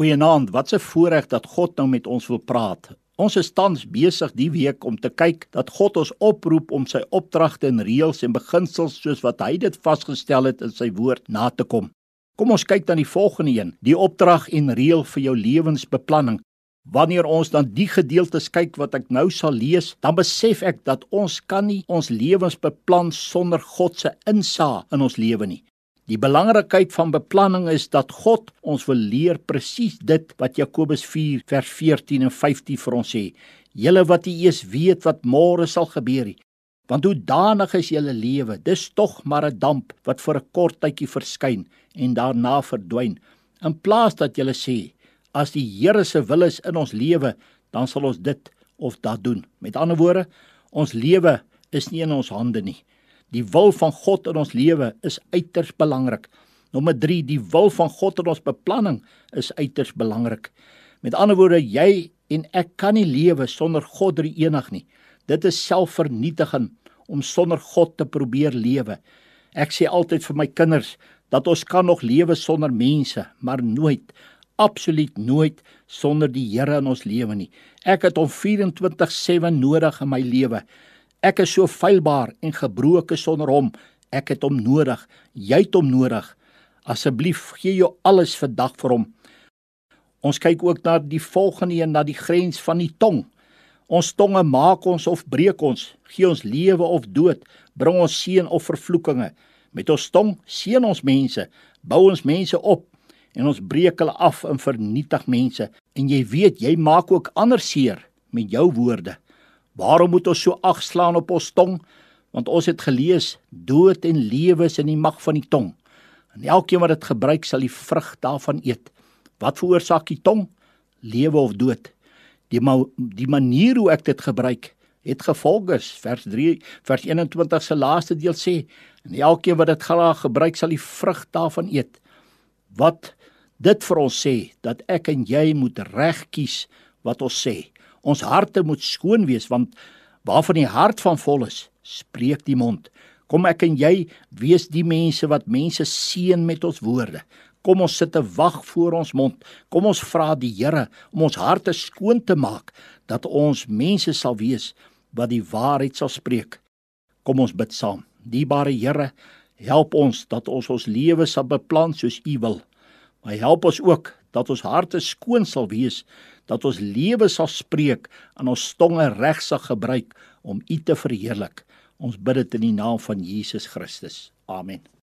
Goeienaand, wat 'n voorreg dat God nou met ons wil praat. Ons is tans besig die week om te kyk dat God ons oproep om sy opdragte en reëls en beginsels soos wat hy dit vasgestel het in sy woord na te kom. Kom ons kyk dan die volgende een, die opdrag en reël vir jou lewensbeplanning. Wanneer ons dan die gedeeltes kyk wat ek nou sal lees, dan besef ek dat ons kan nie ons lewens beplan sonder God se insaag in ons lewe nie. Die belangrikheid van beplanning is dat God ons wil leer presies dit wat Jakobus 4 vers 14 en 15 vir ons sê. Julle wat nie eens weet wat môre sal gebeur nie. Want hoe danig is julle lewe? Dis tog maar 'n damp wat vir 'n kort tydjie verskyn en daarna verdwyn. In plaas dat julle sê, as die Here se wil is in ons lewe, dan sal ons dit of dat doen. Met ander woorde, ons lewe is nie in ons hande nie. Die wil van God in ons lewe is uiters belangrik. Nommer 3, die wil van God in ons beplanning is uiters belangrik. Met ander woorde, jy en ek kan nie lewe sonder God drie enig nie. Dit is selfvernietiging om sonder God te probeer lewe. Ek sê altyd vir my kinders dat ons kan nog lewe sonder mense, maar nooit absoluut nooit sonder die Here in ons lewe nie. Ek het hom 24/7 nodig in my lewe. Ek is so feilbaar en gebroke sonder hom. Ek het hom nodig. Jy het hom nodig. Asseblief gee jou alles vandag vir hom. Ons kyk ook na die volgende een na die grens van die tong. Ons tonge maak ons of breek ons, gee ons lewe of dood, bring ons seën of vervloekinge. Met ons tong seën ons mense, bou ons mense op en ons breek hulle af en vernietig mense. En jy weet, jy maak ook ander seer met jou woorde. Waarom moet ons so agslaan op ons tong? Want ons het gelees dood en lewe is in die mag van die tong. En elkeen wat dit gebruik sal die vrug daarvan eet. Wat veroorsaak die tong? Lewe of dood. Die ma die manier hoe ek dit gebruik het gevolge. Vers 3 vers 21 se laaste deel sê en elkeen wat dit graag gebruik sal die vrug daarvan eet. Wat dit vir ons sê dat ek en jy moet reg kies wat ons sê. Ons harte moet skoon wees want waarvan die hart van vol is, spreek die mond. Kom ek en jy wees die mense wat mense seën met ons woorde. Kom ons sit te wag voor ons mond. Kom ons vra die Here om ons harte skoon te maak dat ons mense sal wees wat die waarheid sal spreek. Kom ons bid saam. Diebare Here, help ons dat ons ons lewe sal beplan soos U wil. Maar help ons ook dat ons harte skoon sal wees, dat ons lewe sal spreek en ons tonge reg sal gebruik om U te verheerlik. Ons bid dit in die naam van Jesus Christus. Amen.